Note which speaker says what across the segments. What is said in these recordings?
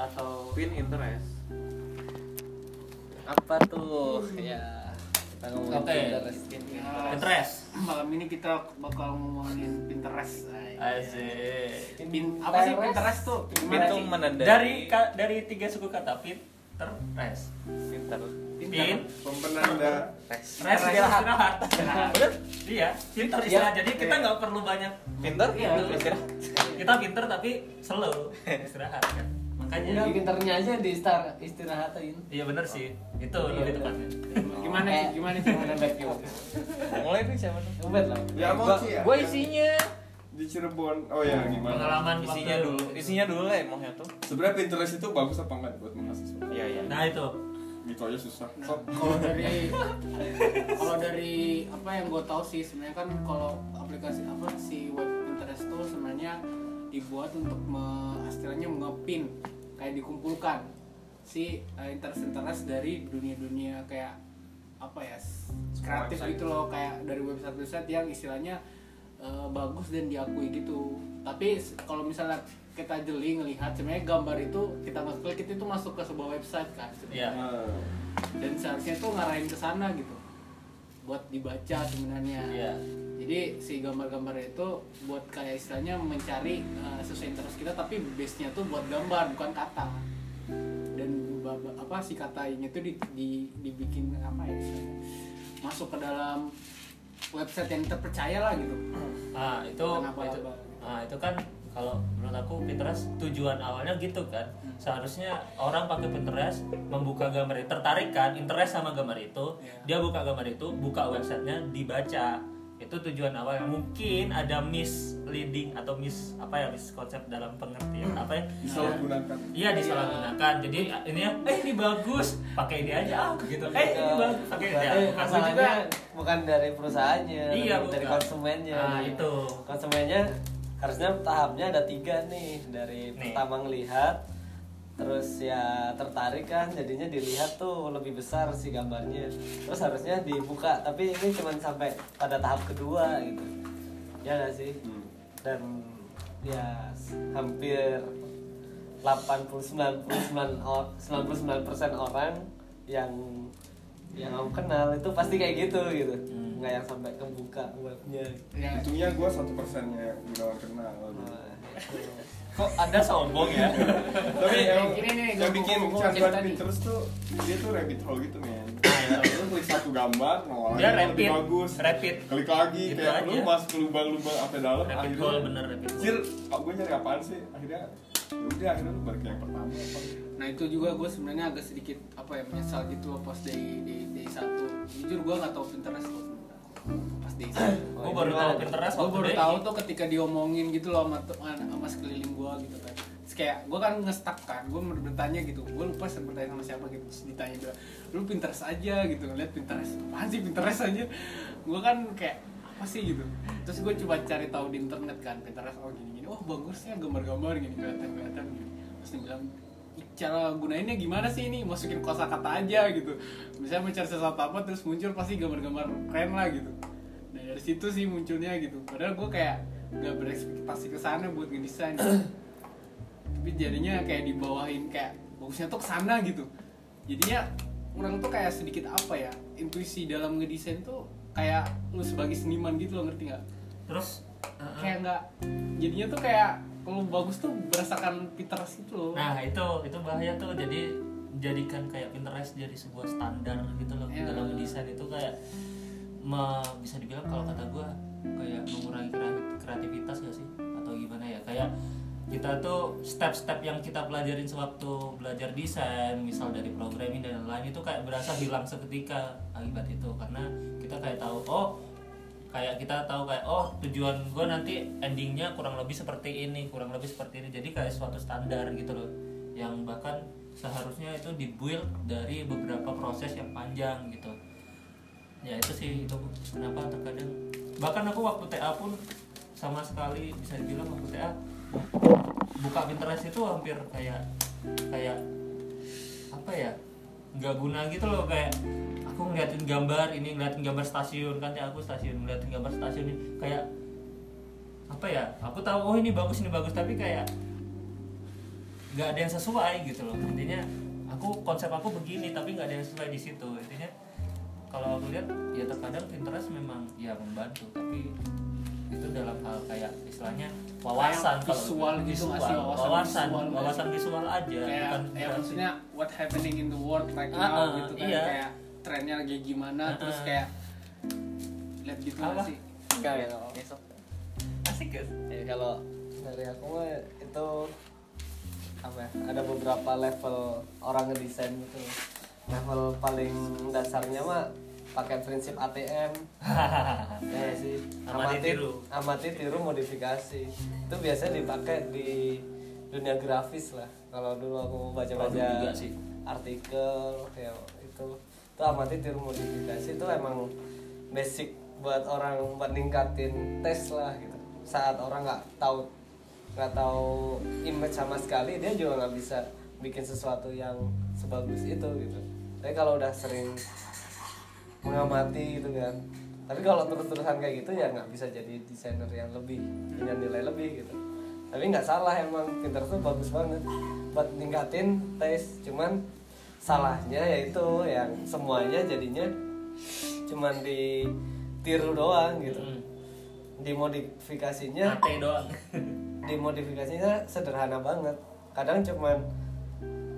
Speaker 1: atau
Speaker 2: Pinterest
Speaker 3: apa tuh ya kita ngomongin
Speaker 4: Oke.
Speaker 3: Pinterest.
Speaker 4: Pinterest
Speaker 5: Malam ini kita bakal ngomongin Pinterest.
Speaker 4: Asik
Speaker 5: Pin, apa sih Pinterest tuh? Sih?
Speaker 2: menandai
Speaker 4: dari ka- dari tiga suku kata Pinterest
Speaker 2: pinter
Speaker 4: Pin
Speaker 6: Pempenanda
Speaker 2: res
Speaker 4: Rest istirahat. Bener? Iya, pinter istirahat. Jadi kita nggak perlu banyak.
Speaker 2: pinter
Speaker 5: Iya.
Speaker 2: istirahat
Speaker 4: Kita pinter tapi slow istirahat kan.
Speaker 3: Udah
Speaker 4: Makanya
Speaker 3: pinternya aja di istar istirahatin.
Speaker 4: iya bener sih. Itu
Speaker 3: Iya,
Speaker 4: lebih tepatnya.
Speaker 5: Gimana sih? Gimana sih?
Speaker 3: Gimana back you?
Speaker 2: mulai nih siapa tuh
Speaker 3: Ubed lah.
Speaker 6: Ya mau sih ya
Speaker 2: gua isinya
Speaker 6: Di Cirebon Oh ya gimana
Speaker 4: Pengalaman
Speaker 2: isinya
Speaker 4: waktu-
Speaker 2: dulu isinya dulu lah emangnya tuh
Speaker 6: Sebenarnya Pinterest itu bagus apa enggak buat mahasiswa
Speaker 2: iya iya
Speaker 4: Nah itu.
Speaker 6: Gitu aja susah
Speaker 5: Nah, kalau dari kalau dari apa yang gue tahu sih sebenarnya kan kalau aplikasi apa si web Pinterest tuh sebenarnya dibuat untuk me, istilahnya ngepin kayak dikumpulkan si uh, interest-interest dari dunia-dunia kayak apa ya kreatif
Speaker 2: website.
Speaker 5: gitu loh kayak dari website-website yang istilahnya uh, bagus dan diakui gitu tapi kalau misalnya kita jeli ngelihat sebenarnya gambar itu kita ngeklik itu tuh masuk ke sebuah website kan sebenarnya
Speaker 4: Iya.
Speaker 5: Dan seharusnya tuh ngarahin ke sana gitu buat dibaca sebenarnya
Speaker 4: Iya.
Speaker 5: Jadi si gambar-gambar itu buat kayak istilahnya mencari uh, sesuai interest kita tapi base nya tuh buat gambar bukan kata dan apa si kata ini tuh di, di- dibikin apa ya istilahnya masuk ke dalam website yang terpercaya lah gitu
Speaker 4: Nah itu
Speaker 5: Kenapa
Speaker 4: itu. Nah itu kan kalau menurut aku Pinterest tujuan awalnya gitu kan. Seharusnya orang pakai Pinterest membuka gambar itu tertarik kan, interest sama gambar itu,
Speaker 5: Iya.
Speaker 4: dia buka gambar itu, buka websitenya, dibaca. Itu tujuan awal. Mungkin ada misleading atau mis apa ya miskonsep dalam pengertian apa ya?
Speaker 6: disalahgunakan
Speaker 4: Iya disalahgunakan. Jadi ini ya, eh ini bagus, pakai ini aja ah gitu. Eh ini bagus, pakai ini.
Speaker 3: Berarti
Speaker 4: bukan
Speaker 3: masalahnya bukan dari perusahaannya,
Speaker 4: Iya,
Speaker 3: tapi dari
Speaker 4: bukan.
Speaker 3: konsumennya.
Speaker 4: Nah, itu.
Speaker 3: Konsumennya harusnya tahapnya ada tiga nih dari
Speaker 4: Nih.
Speaker 3: pertama ngelihat, terus ya tertarik kan, jadinya dilihat tuh lebih besar si gambarnya. Terus harusnya dibuka, tapi ini cuma sampai pada tahap kedua gitu. Ya nggak sih?
Speaker 6: Hmm.
Speaker 3: Dan ya hampir 80 99 or- 99% orang yang yang aku kenal itu pasti kayak gitu gitu
Speaker 4: Hmm.
Speaker 3: nggak yang sampai kebuka webnya
Speaker 5: ya,
Speaker 6: Untungnya gue satu persennya gunawan kenal
Speaker 3: Nah.
Speaker 4: Kok Anda sombong ya?
Speaker 6: Tapi yang,
Speaker 5: gini nih,
Speaker 6: yang bikin canduan. Pinterest tuh Dia tuh rabbit hole gitu men
Speaker 4: iya.
Speaker 6: Lu klik satu gambar,
Speaker 4: Dia rapid,
Speaker 6: bagus
Speaker 4: rapid.
Speaker 6: Klik lagi,
Speaker 4: Gitu
Speaker 6: kayak lu masuk ke lubang-lubang apa dalam
Speaker 4: Rapid
Speaker 6: Akhirnya
Speaker 4: hole bener rapid hole.
Speaker 6: Oh, gue nyari apaan sih? Akhirnya Udah akhirnya lu balik yang pertama apa
Speaker 5: Nah itu juga gue sebenarnya agak sedikit apa ya menyesal gitu loh pas day, day satu. Jujur gue nggak tahu Pinterest kok day satu.
Speaker 4: Gue baru tahu Pinterest
Speaker 5: Gue
Speaker 4: waktu
Speaker 5: baru tahu tuh ketika diomongin gitu loh sama sama, sama sekeliling gue gitu kan. Terus kayak gue kan ngestak kan, gue bertanya gitu, gue lupa sih bertanya sama siapa gitu, terus ditanya bilang, lu Pinterest aja gitu, ngeliat Pinterest, apaan sih Pinterest aja, gue kan kayak apa sih? gitu, terus gue coba cari tahu di internet kan Pinterest oh gini gini, oh bagusnya gambar-gambar gini kelihatan kelihatan gini, terus dia bilang cara gunainnya gimana sih ini? Masukin kosakata aja gitu. Misalnya mencari sesuatu apa terus muncul pasti gambar-gambar keren lah gitu nah dari situ sih munculnya gitu. Padahal gue kayak nggak berekspektasi ke sana buat ngedesain. Tapi jadinya kayak dibawahin kayak bagusnya tuh ke sana gitu. Jadinya orang tuh kayak sedikit apa ya intuisi dalam ngedesain tuh kayak lu sebagai seniman gitu loh ngerti nggak?
Speaker 4: Terus uh-uh.
Speaker 5: kayak nggak jadinya tuh kayak kalau bagus tuh berasakan Pinterest itu loh.
Speaker 4: Nah itu itu bahaya tuh. Jadi jadikan kayak Pinterest jadi sebuah standar gitu loh
Speaker 5: Iya.
Speaker 4: dalam desain itu kayak me- bisa dibilang kalau kata gue kayak mengurangi kreati- kreativitas gak sih? Atau gimana ya? Kayak kita tuh step-step yang kita pelajarin sewaktu belajar desain misal dari programming dan lain-lain itu kayak berasa hilang seketika akibat itu. Karena kita kayak tahu oh kayak kita tahu kayak oh tujuan gue nanti endingnya kurang lebih seperti ini kurang lebih seperti ini. Jadi kayak suatu standar gitu loh. Yang bahkan seharusnya itu dibuild dari beberapa proses yang panjang gitu ya itu sih itu kenapa terkadang bahkan aku waktu TA pun sama sekali bisa dibilang waktu TA buka Pinterest itu hampir kayak kayak apa ya nggak guna gitu loh kayak aku ngeliatin gambar ini ngeliatin gambar stasiun kan ya aku stasiun ngeliatin gambar stasiun ini kayak apa ya aku tahu oh ini bagus ini bagus tapi kayak nggak ada yang sesuai gitu loh. Intinya aku konsep aku begini tapi nggak ada yang sesuai di situ. Intinya kalau aku lihat ya terkadang Pinterest memang ya membantu tapi itu dalam hal kayak istilahnya wawasan
Speaker 5: Kayak
Speaker 4: kalau
Speaker 5: visual gitu
Speaker 4: visual?
Speaker 5: Wawasan
Speaker 4: wawasan
Speaker 5: visual
Speaker 4: wawasan visual aja
Speaker 5: kayak
Speaker 4: bukan
Speaker 5: ya maksudnya what happening in the world right
Speaker 4: Ah,
Speaker 5: now
Speaker 4: ah,
Speaker 5: gitu kan
Speaker 4: iya.
Speaker 5: kayak trennya lagi gimana
Speaker 4: Ah,
Speaker 5: terus kayak lihat gitu
Speaker 4: Apa?
Speaker 5: sih?
Speaker 3: Kayak
Speaker 4: asik guys
Speaker 3: ya kalau dari aku mah itu apa ya, ada beberapa level orang ngedesain gitu. Level paling dasarnya mah pakai prinsip ATM ya sih.
Speaker 4: Amati tiru.
Speaker 3: amati tiru modifikasi. Itu biasanya dipakai di dunia grafis lah. Kalau dulu aku baca-baca artikel ya itu. Itu amati tiru modifikasi. Itu emang basic buat orang buat ningkatin tes lah gitu. Saat orang nggak tahu nggak tahu image sama sekali dia juga nggak bisa bikin sesuatu yang sebagus itu gitu. Tapi kalau udah sering mengamati gitu kan. Tapi kalau terus-terusan kayak gitu ya nggak bisa jadi desainer yang lebih punya nilai lebih gitu. Tapi nggak salah emang Pinterest tuh bagus banget buat ningkatin tes cuman salahnya yaitu yang semuanya jadinya cuman ditiru doang gitu.
Speaker 4: Hmm.
Speaker 3: dimodifikasinya
Speaker 4: Ate doang.
Speaker 3: dimodifikasinya sederhana banget. Kadang cuman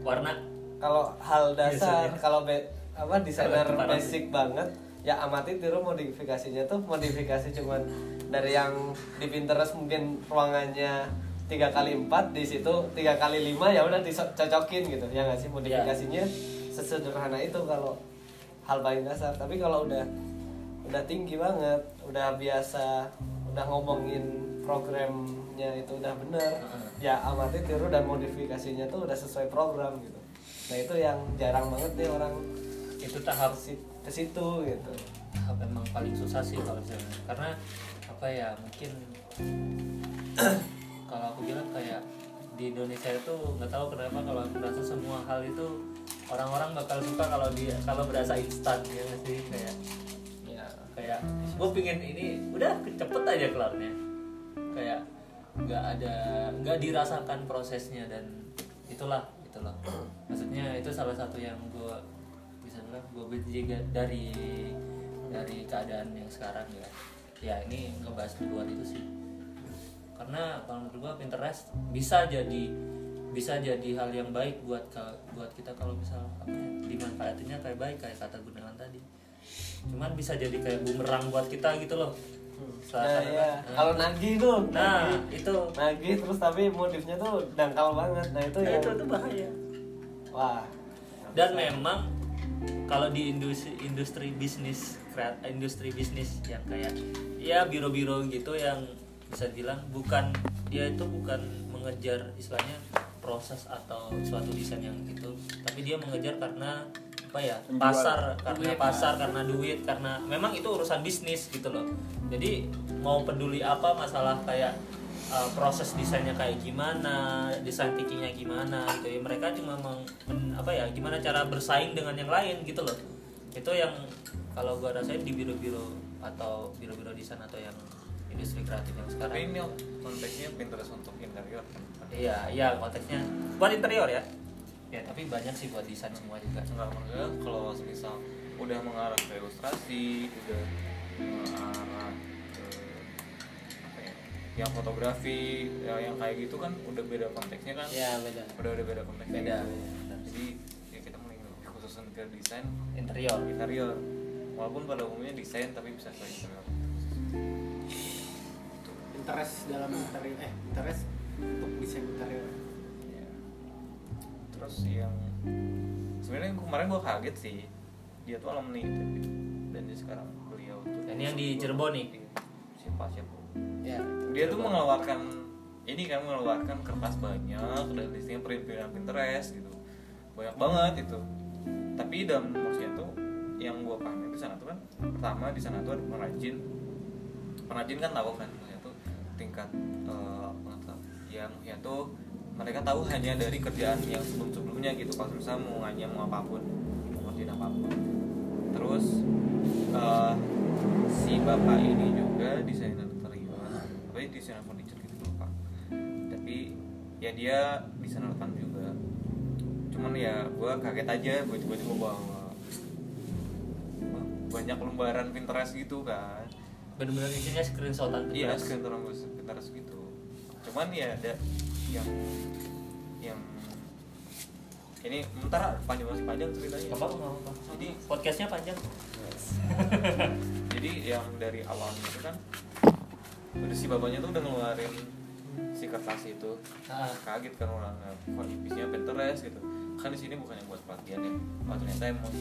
Speaker 4: warna.
Speaker 3: kalau hal dasar
Speaker 4: Biasanya.
Speaker 3: kalau be- apa desainer basic banget. Ya amati tiru modifikasinya tuh modifikasi cuman dari yang di Pinterest mungkin ruangannya tiga kali empat di situ tiga kali lima ya udah dicocokin gitu. Ya nggak sih modifikasinya sesederhana itu kalau hal paling dasar. Tapi kalau udah udah tinggi banget udah biasa udah ngomongin programnya itu udah bener ya amati tiru dan modifikasinya tuh udah sesuai program gitu. Nah itu yang jarang banget deh orang
Speaker 4: itu tahap
Speaker 3: ke si- ke situ gitu.
Speaker 4: Tahap emang paling susah sih kalau misalnya. Karena apa ya mungkin kalau aku bilang kayak di Indonesia itu nggak tahu kenapa kalau aku merasa semua hal itu orang-orang bakal suka kalau dia kalau berasa instan ya sih? Kayak
Speaker 3: ya
Speaker 4: kayak gue pingin ini udah cepet aja kelarnya. Kayak nggak ada nggak dirasakan prosesnya dan itulah itulah maksudnya itu salah satu yang gue bilang gue benci dari dari keadaan yang sekarang ya. Ya ini ngebahas di luar itu sih. Karena kalau menurut gue Pinterest bisa jadi bisa jadi hal yang baik buat buat kita kalau misal apa ya, dimanfaatinnya kayak baik kayak kata Gunawan tadi. Cuman bisa jadi kayak bumerang buat kita gitu loh.
Speaker 3: Nah,
Speaker 4: Seakan-akan,
Speaker 3: ya.
Speaker 4: nah.
Speaker 3: kalau nagih tuh
Speaker 4: nah
Speaker 3: nagih.
Speaker 4: itu.
Speaker 3: Nagih terus tapi modifnya tuh dangkal banget. Nah itu
Speaker 4: nah,
Speaker 3: yang
Speaker 4: itu tuh bahaya.
Speaker 3: Wah.
Speaker 4: Dan memang kalau di industri industri bisnis kreat industri bisnis yang kayak ya biro-biro gitu yang bisa bilang bukan dia itu bukan mengejar istilahnya proses atau suatu desain yang gitu tapi dia mengejar karena apa ya
Speaker 6: Penjual.
Speaker 4: pasar karena
Speaker 5: Duit,
Speaker 4: pasar karena duit karena memang itu urusan bisnis gitu loh jadi mau peduli apa masalah kayak uh, proses desainnya kayak gimana desain thinkingnya gimana gitu ya. Mereka cuma meng, men- apa ya gimana cara bersaing dengan yang lain gitu loh. Itu yang kalau gua rasain di biro-biro atau biro-biro desain atau yang industri kreatif yang sekarang.
Speaker 2: Tapi ini konteksnya Pinterest untuk interior kan?
Speaker 4: iya iya konteksnya buat interior ya. Ya tapi banyak sih buat desain semua juga.
Speaker 2: Enggak maksudnya kalau misal udah mengarah ke ilustrasi, udah mengarah yang fotografi, ya, yang kayak gitu kan udah beda konteksnya kan?
Speaker 3: ya beda
Speaker 2: Udah udah beda konteksnya.
Speaker 4: beda
Speaker 2: gitu. Jadi ya kita mulai khususan ke desain
Speaker 4: interior
Speaker 2: interior. Walaupun pada umumnya desain tapi bisa ke interior.
Speaker 5: interest dalam interior eh interest untuk desain interior
Speaker 2: Ya. Terus yang sebenarnya kemarin gua kaget sih dia tuh alumni ITB dan dia sekarang beliau tuh
Speaker 4: Dan yang di Cirebon nih?
Speaker 2: siapa siapa
Speaker 3: ya
Speaker 2: dia tuh mengeluarkan ini kan mengeluarkan kertas banyak dan isinya print-printan Pinterest gitu. Banyak banget itu. Tapi dalam maksudnya tuh yang gua pahami di sana tuh kan pertama di sana tuh ada pengrajin. Pengrajin kan tahu kan maksudnya tuh tingkat eh, pengetahuan yang ya tuh mereka tahu hanya dari kerjaan yang sebelum-sebelumnya gitu kalau misalnya mau nganyam mau apa pun mau ngerjain apa pun. Terus eh, si bapak ini juga desainer desainer furniture gitu lupa tapi ya dia desainer depan juga cuman ya gue kaget aja gue tiba-tiba bawa banyak lembaran Pinterest gitu kan
Speaker 4: bener-bener isinya screenshotan
Speaker 2: iya
Speaker 4: Pinterest.
Speaker 2: screen orang Pinterest gitu cuman ya ada yang yang ini bentar panjang masih panjang ceritanya
Speaker 4: gak apa-apa.
Speaker 2: Jadi
Speaker 4: podcastnya panjang.
Speaker 2: jadi yang dari awalnya itu kan udah si bapaknya tuh udah ngeluarin si kertas itu
Speaker 4: Ah.
Speaker 2: kaget kan orang kok isinya Pinterest gitu kan di sini bukannya buat pelatihan ya oh ternyata emang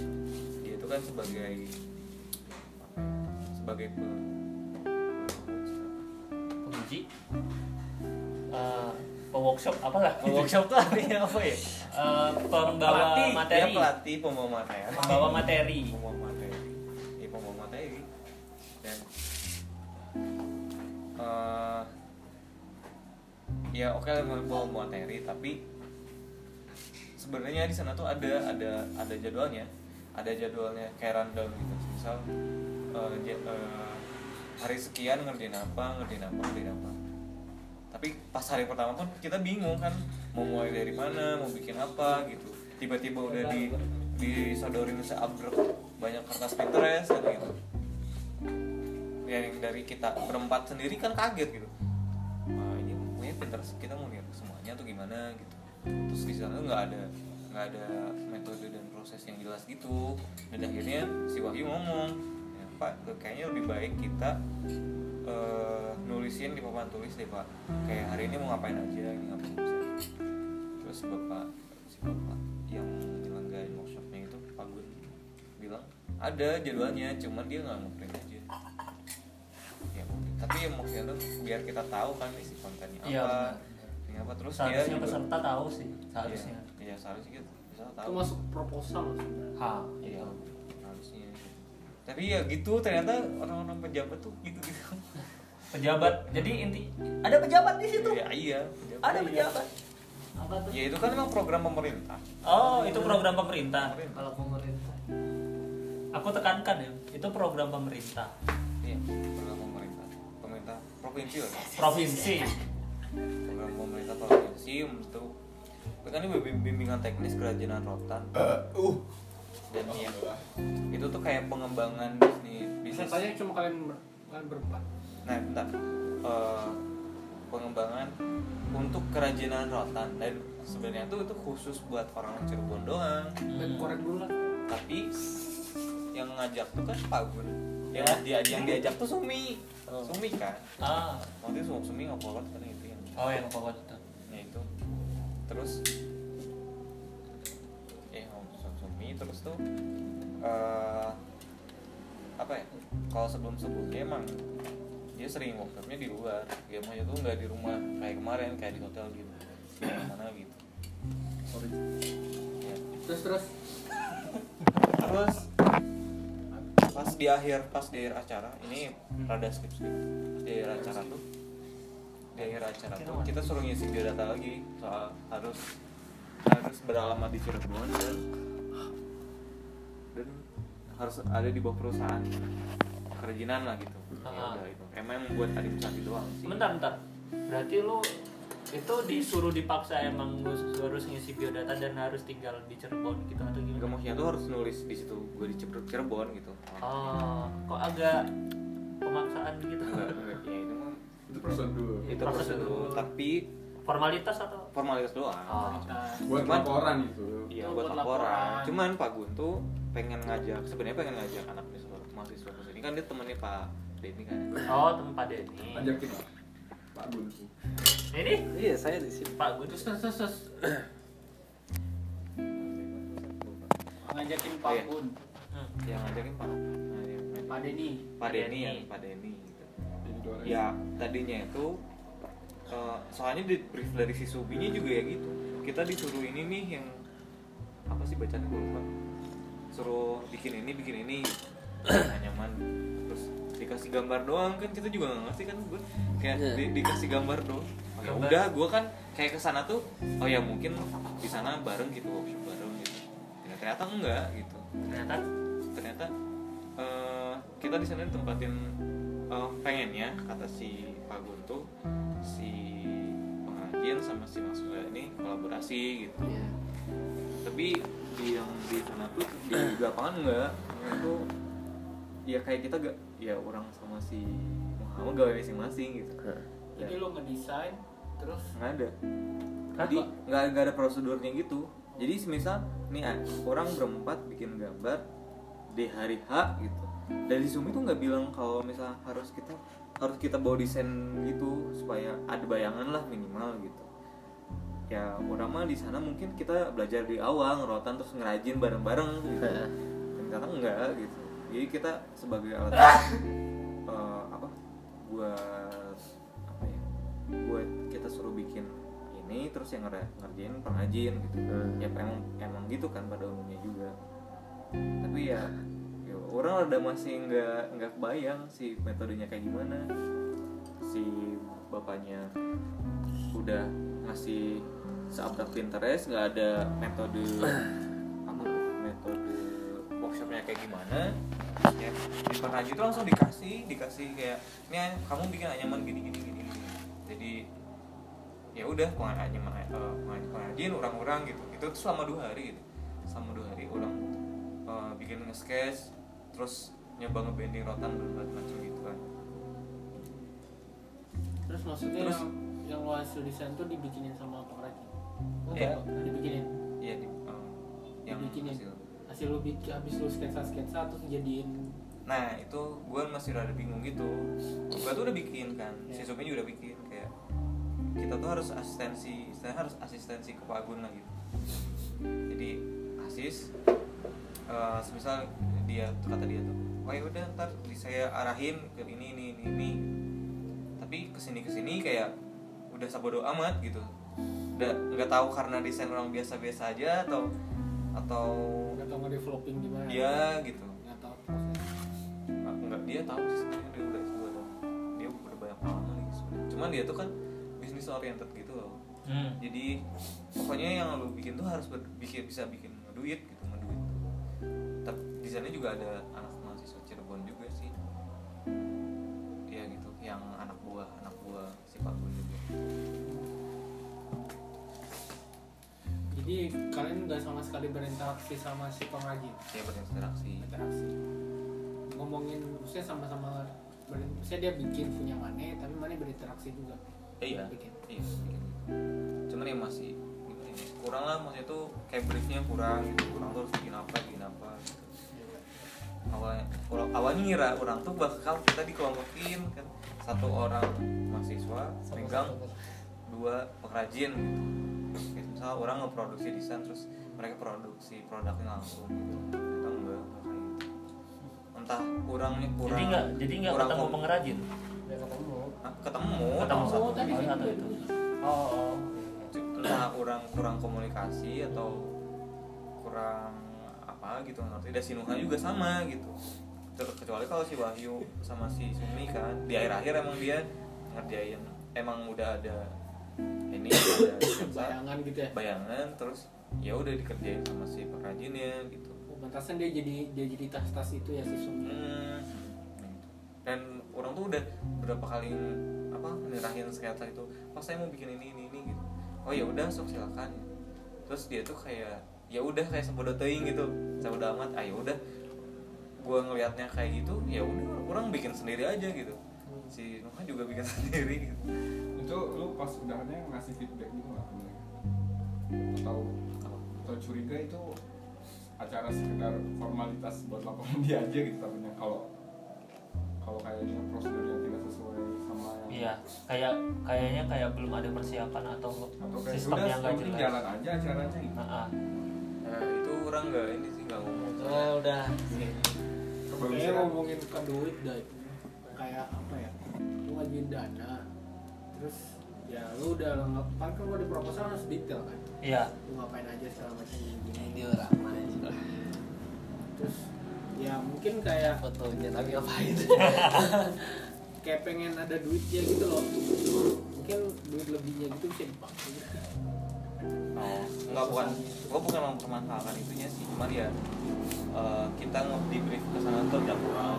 Speaker 2: dia itu kan sebagai sebagai pe-
Speaker 4: Penguji. Eh, peworkshop apa lah?
Speaker 2: workshop tuh artinya apa ya
Speaker 4: Eh, pembawa
Speaker 2: Pelatih.
Speaker 4: materi.
Speaker 2: ya pelatih pembawa materi
Speaker 4: Pembawa materi.
Speaker 2: pembawa ya oke lah membawa materi tapi sebenarnya di sana tuh ada ada ada jadwalnya. Ada jadwalnya kayak rundown gitu. Misal ja- eh, hari sekian ngerjain apa ngerjain apa ngerjain apa. Tapi pas hari pertama pun kita bingung kan mau mulai dari mana mau bikin apa gitu. Tiba-tiba udah di disodorin seabrek banyak kertas Pinterest gitu. Ya yang dari kita berempat sendiri kan kaget gitu Pinterest kita mau lihat semuanya tuh gimana gitu. Terus di sana nggak ada nggak ada metode dan proses yang jelas gitu. Dan akhirnya si Wahyu ngomong ya, Pak kayaknya lebih baik kita eh, nulisin di papan tulis deh Pak. Kayak hari ini mau ngapain aja ngapain aja. Terus bapak si bapak yang nyelenggarain workshopnya itu Pak Gun bilang ada jadwalnya cuman dia nggak ngeprint aja. Ya tapi ya maksudnya tuh biar kita tahu kan isi kontennya apa
Speaker 4: Iya, benar.
Speaker 2: ini apa terus
Speaker 4: Seharusnya
Speaker 2: dia juga-
Speaker 4: peserta tahu sih, seharusnya.
Speaker 2: Iya, iya seharusnya gitu bisa
Speaker 5: itu
Speaker 2: tahu
Speaker 5: masuk proposal
Speaker 4: Ha,
Speaker 2: iya
Speaker 4: itu.
Speaker 2: harusnya tapi ya gitu ternyata orang-orang pejabat tuh gitu gitu
Speaker 4: Pejabat. Jadi inti ada pejabat di situ.
Speaker 2: ya iya pejabat.
Speaker 4: Ada pejabat. Apa tuh?
Speaker 2: ya itu kan memang program pemerintah
Speaker 4: Oh, itu program pemerintah.
Speaker 2: Pemerintah.
Speaker 3: Kalau pemerintah.
Speaker 4: Aku tekankan ya, itu program pemerintah.
Speaker 2: iya program pemerintah pemerintah provinsi lah
Speaker 4: Provinsi.
Speaker 2: Pemerintah provinsi untuk kan ini bim- bimbingan teknis kerajinan rotan.
Speaker 6: Uh.
Speaker 2: Dan yang itu tuh kayak pengembangan bisnis bisnis.
Speaker 5: Pesertanya cuma kalian ber, kalian berempat.
Speaker 2: Nah bentar. Eh, pengembangan untuk kerajinan rotan. Dan sebenarnya tuh itu khusus buat orang Cirebon doang.
Speaker 5: Dan korek dulu lah.
Speaker 2: Tapi yang ngajak tuh kan Pak Gun. Yang
Speaker 4: Ya.
Speaker 2: dia yang diajak tuh Sumi.
Speaker 3: Oh.
Speaker 2: Sumi kan?
Speaker 4: Ah,
Speaker 2: nanti Sumi Sumi ngopolot kan
Speaker 4: oh yang pokok itu.
Speaker 2: ya itu. Terus eh Sumi terus tuh eh apa ya kalau sebelum sebelumnya emang dia sering workshopnya di luar. Dia maunya tuh nggak di rumah kayak kemarin kayak di hotel gitu. Di mana gitu.
Speaker 6: Sorry.
Speaker 2: Ya.
Speaker 5: terus terus.
Speaker 2: Terus pas di akhir pas di akhir acara ini rada skip skip di akhir acara tuh di akhir acara tuh kita suruh ngisi biodata lagi soal harus harus beralamat di Cirebon dan dan harus ada di bawah perusahaan kerajinan lah gitu ya
Speaker 4: Ah.
Speaker 2: udah itu emang buat administrasi doang sih
Speaker 4: Bentar, bentar. Berarti lu itu disuruh dipaksa emang lu harus ngisi biodata dan harus tinggal di Cirebon gitu atau
Speaker 2: Gak
Speaker 4: gimana?
Speaker 2: maksudnya tuh harus nulis di situ gue di Cirebon, Cirebon gitu
Speaker 4: Oh, kok agak pemaksaan gitu?
Speaker 2: enggak enggak ya itu
Speaker 6: prosedur
Speaker 2: itu
Speaker 4: Prosedur.
Speaker 2: prosedur tapi
Speaker 4: Formalitas atau?
Speaker 2: formalitas doang
Speaker 4: Oh.
Speaker 6: buat
Speaker 2: Cuman-
Speaker 6: laporan itu
Speaker 2: Iya buat
Speaker 5: buat
Speaker 2: laporan.
Speaker 5: laporan.
Speaker 2: Cuman Pak Gun tuh pengen ngajak, sebenarnya pengen ngajak anak mahasiswa mahasiswa ke sini kan dia temennya Pak Denny kan.
Speaker 4: Oh, tempat Denny.
Speaker 6: ajakin Pak Gun
Speaker 4: Ini
Speaker 3: Iya, saya di sini.
Speaker 4: Pak Gun.
Speaker 5: terus terus terus, ngajakin Pak
Speaker 2: Oh, iya.
Speaker 4: Hmm.
Speaker 2: Yang ngajakin Pak yang-
Speaker 5: Pak Denny
Speaker 2: Pak
Speaker 4: Pak
Speaker 2: Denny
Speaker 4: Denny.
Speaker 2: ya, Pak Denny Ya tadinya itu eh, soalnya di brief dari si Subinya juga ya gitu. Kita disuruh ini nih yang apa sih bacaan gue lupa. Suruh bikin ini, bikin ini. Nah, nyaman. Terus dikasih gambar doang kan kita juga nggak ngerti kan gue kayak
Speaker 3: Iya.
Speaker 2: di- dikasih gambar doang. Oh, ya udah, gue kan kayak ke sana tuh, oh ya mungkin di sana bareng gitu workshop bareng gitu. Ya, ternyata enggak gitu
Speaker 4: Ternyata
Speaker 2: ternyata eh, kita di sana ditempatin eh, pengennya kata si Pak Gun tuh si pengrajin sama si Mas Uda ini kolaborasi gitu.
Speaker 3: Iya.
Speaker 2: tapi di yang di sana tuh di lapangan enggak itu ya kayak kita gak ya orang sama si Muhammad gawe masing-masing gitu.
Speaker 5: Jadi lo ngedesain terus?
Speaker 2: Nggak ada. Jadi nggak nggak ada prosedurnya gitu. Jadi semisal nih ah, orang berempat bikin gambar di hari H gitu dari Zoom itu nggak bilang kalau misal harus kita harus kita bawa desain gitu supaya ada bayangan lah minimal gitu. Ya orang mah di sana mungkin kita belajar di awal ngerotan terus ngerajin bareng-bareng gitu. Dan kadang enggak gitu. Jadi kita sebagai alat eh, apa buat apa ya buat kita suruh bikin ini terus yang ngerjain pengrajin gitu. Ya emang emang gitu kan pada umumnya juga. Tapi ya, ya orang ada masih nggak nggak kebayang si metodenya kayak gimana. Si bapaknya udah ngasih seupdate Pinterest nggak ada metode apa? metode workshopnya kayak gimana. Ya di pengrajin itu langsung dikasih dikasih kayak ini kamu bikin anyaman gini gini gini, gini." jadi ya udah pengrajin uh, pengrajin orang-orang gitu. Itu tuh selama dua hari gitu. Selama dua hari orang uh, bikin nge-sketch terus nyoba ngebanding rotan berbagai macam gitu kan.
Speaker 5: Terus maksudnya
Speaker 2: Terus-
Speaker 5: yang yang lo hasil desain tuh dibikinin sama pengrajin
Speaker 2: Iya.
Speaker 5: Nah, dibikinin?
Speaker 2: Iya di, uh, yang
Speaker 5: dibikinin.
Speaker 2: hasil.
Speaker 5: Hasil lo bikin habis lo sketsa sketsa terus jadiin
Speaker 2: Nah itu gue masih rada bingung gitu. Gue tuh udah bikin kan Si
Speaker 5: Iya.
Speaker 2: Sumi juga udah bikin kayak Kita tuh harus asistensi Istilahnya harus asistensi ke Pak Agun lah gitu. Jadi asis eh Semisal dia kata dia tuh Oh ya udah ntar di- saya arahin ke ini ini ini ini. Tapi ke sini ke sini kayak Udah sabodo amat gitu. Udah nggak tahu karena desain orang biasa-biasa aja atau Atau
Speaker 5: nggak tau nge-developing gimana.
Speaker 2: Dia gitu.
Speaker 5: Nggak tahu
Speaker 2: Nggak- enggak dia tahu sih sebenarnya dia udah gue tahu dia udah banyak pengalaman lagi sebenarnya. Cuman dia tuh kan bisnis oriented gitu loh.
Speaker 4: Hmm.
Speaker 2: jadi pokoknya yang lo bikin tuh harus ber- bikin bisa bikin duit gitu di sana juga ada anak mahasiswa Cirebon juga sih. Iya gitu yang anak buah anak buah si Pak Gun juga.
Speaker 5: Jadi kalian nggak sama sekali berinteraksi sama si pengrajin
Speaker 2: dia berinteraksi.
Speaker 5: Interaksi ngomongin maksudnya sama-sama maksudnya dia bikin punya mana tapi mana berinteraksi juga.
Speaker 2: Eh, iya
Speaker 5: bikin.
Speaker 2: iya bikin. cuman ya masih gimana ya, kurang lah maksudnya tuh kayak briefnya kurang gitu kurang tuh harus bikin apa bikin apa gitu awalnya awal- awalnya ngira orang tuh bakal kita dikelompokin kan. Satu orang mahasiswa megang dua pengrajin gitu. Kayak misalnya orang ngeproduksi desain terus mereka produksi produknya langsung gitu. Kita enggak gitu. Entah kurangnya kurang
Speaker 4: jadi nggak jadi nggak
Speaker 2: kurang
Speaker 4: ketemu
Speaker 2: kom-
Speaker 4: pengrajin?
Speaker 3: Ketemu.
Speaker 2: Hah, ketemu
Speaker 4: ketemu
Speaker 2: satu
Speaker 4: oh, satu
Speaker 5: itu.
Speaker 4: itu. Oh, oh.
Speaker 2: entah kurang kurang komunikasi atau kurang gitu ngerti. Dan si Nuha juga sama gitu. Kecuali kalau si Wahyu sama si Sumi kan. Di akhir-akhir emang dia ngerjain emang udah ada ini ada
Speaker 5: bayangan gitu ya?
Speaker 2: Bayangan terus ya udah dikerjain sama si pengrajinnya gitu.
Speaker 5: Oh, pantasan dia jadi dia jadi tas-tas itu ya si Sumi?
Speaker 2: Hmm, dan orang tuh udah berapa kali apa nyerahin sketsa itu pas saya mau bikin ini ini ini gitu. Oh ya udah sok silakan. Terus dia tuh kayak ya udah kayak sebodoh teuing gitu sebodoh amat. Ah ya udah. Gua ngelihatnya kayak gitu ya udah orang bikin sendiri aja gitu. Si Nuha juga bikin sendiri gitu.
Speaker 6: Itu lu pas udahannya ngasih feedback gitu nggak ke mereka? Atau atau curiga itu acara sekedar formalitas buat laporan dia aja gitu takutnya kalau kalau kayaknya prosedurnya tidak sesuai sama yang
Speaker 4: iya kayak kayaknya kayak belum ada persiapan atau
Speaker 6: atau kayak
Speaker 4: sistem
Speaker 6: udah
Speaker 4: yang nggak jelas.
Speaker 6: jalan aja acaranya gitu.
Speaker 4: Nah, ah.
Speaker 2: Nah itu orang nggak ini sih nggak ngomong.
Speaker 3: Nah, udah.
Speaker 5: Kayaknya ngomongin ke duit dah itu. Kayak apa ya? Lu ngajuin dana terus ya lu udah lengkap kan kan kalau di proposal harus detail kan?
Speaker 4: Iya.
Speaker 5: Lu ngapain aja segala macam gini
Speaker 3: ini orang main
Speaker 5: terus ya mungkin kayak
Speaker 3: fotonya tapi ngapain?
Speaker 5: Kayak pengen ada duitnya gitu loh. Mungkin duit lebihnya gitu bisa dipakai
Speaker 2: Oh, enggak bukan, gua bukan mempermasalahkan itunya sih, cuma ya eh, kita di brief ke sana tuh udah kurang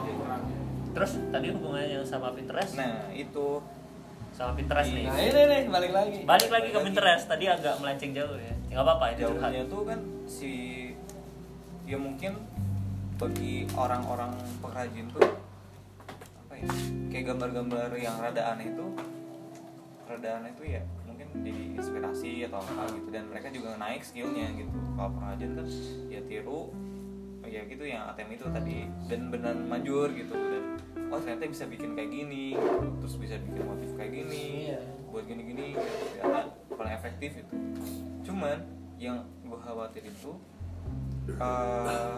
Speaker 4: terus tadi hubungannya sama Pinterest?
Speaker 2: Nah itu.
Speaker 4: Sama Pinterest nih?
Speaker 3: Nah ini nih balik lagi.
Speaker 4: Balik lagi ke Pinterest. Tadi agak melenceng jauh ya. Ya nggak apa-apa itu
Speaker 2: jauhnya tuh kan si ya mungkin bagi orang-orang pengrajin tuh apa ya kayak gambar-gambar yang rada aneh itu rada aneh itu ya mungkin jadi inspirasi atau apa gitu. Dan mereka juga naik skillnya gitu. Kalau pengrajin kan ya tiru ya gitu yang ATM itu tadi. Dan beneran manjur gitu. Dan oh ternyata bisa bikin kayak gini gitu. terus bisa bikin motif kayak gini
Speaker 3: Iya.
Speaker 2: buat gini-gini ternyata paling efektif itu. Cuman yang gue khawatir itu eh,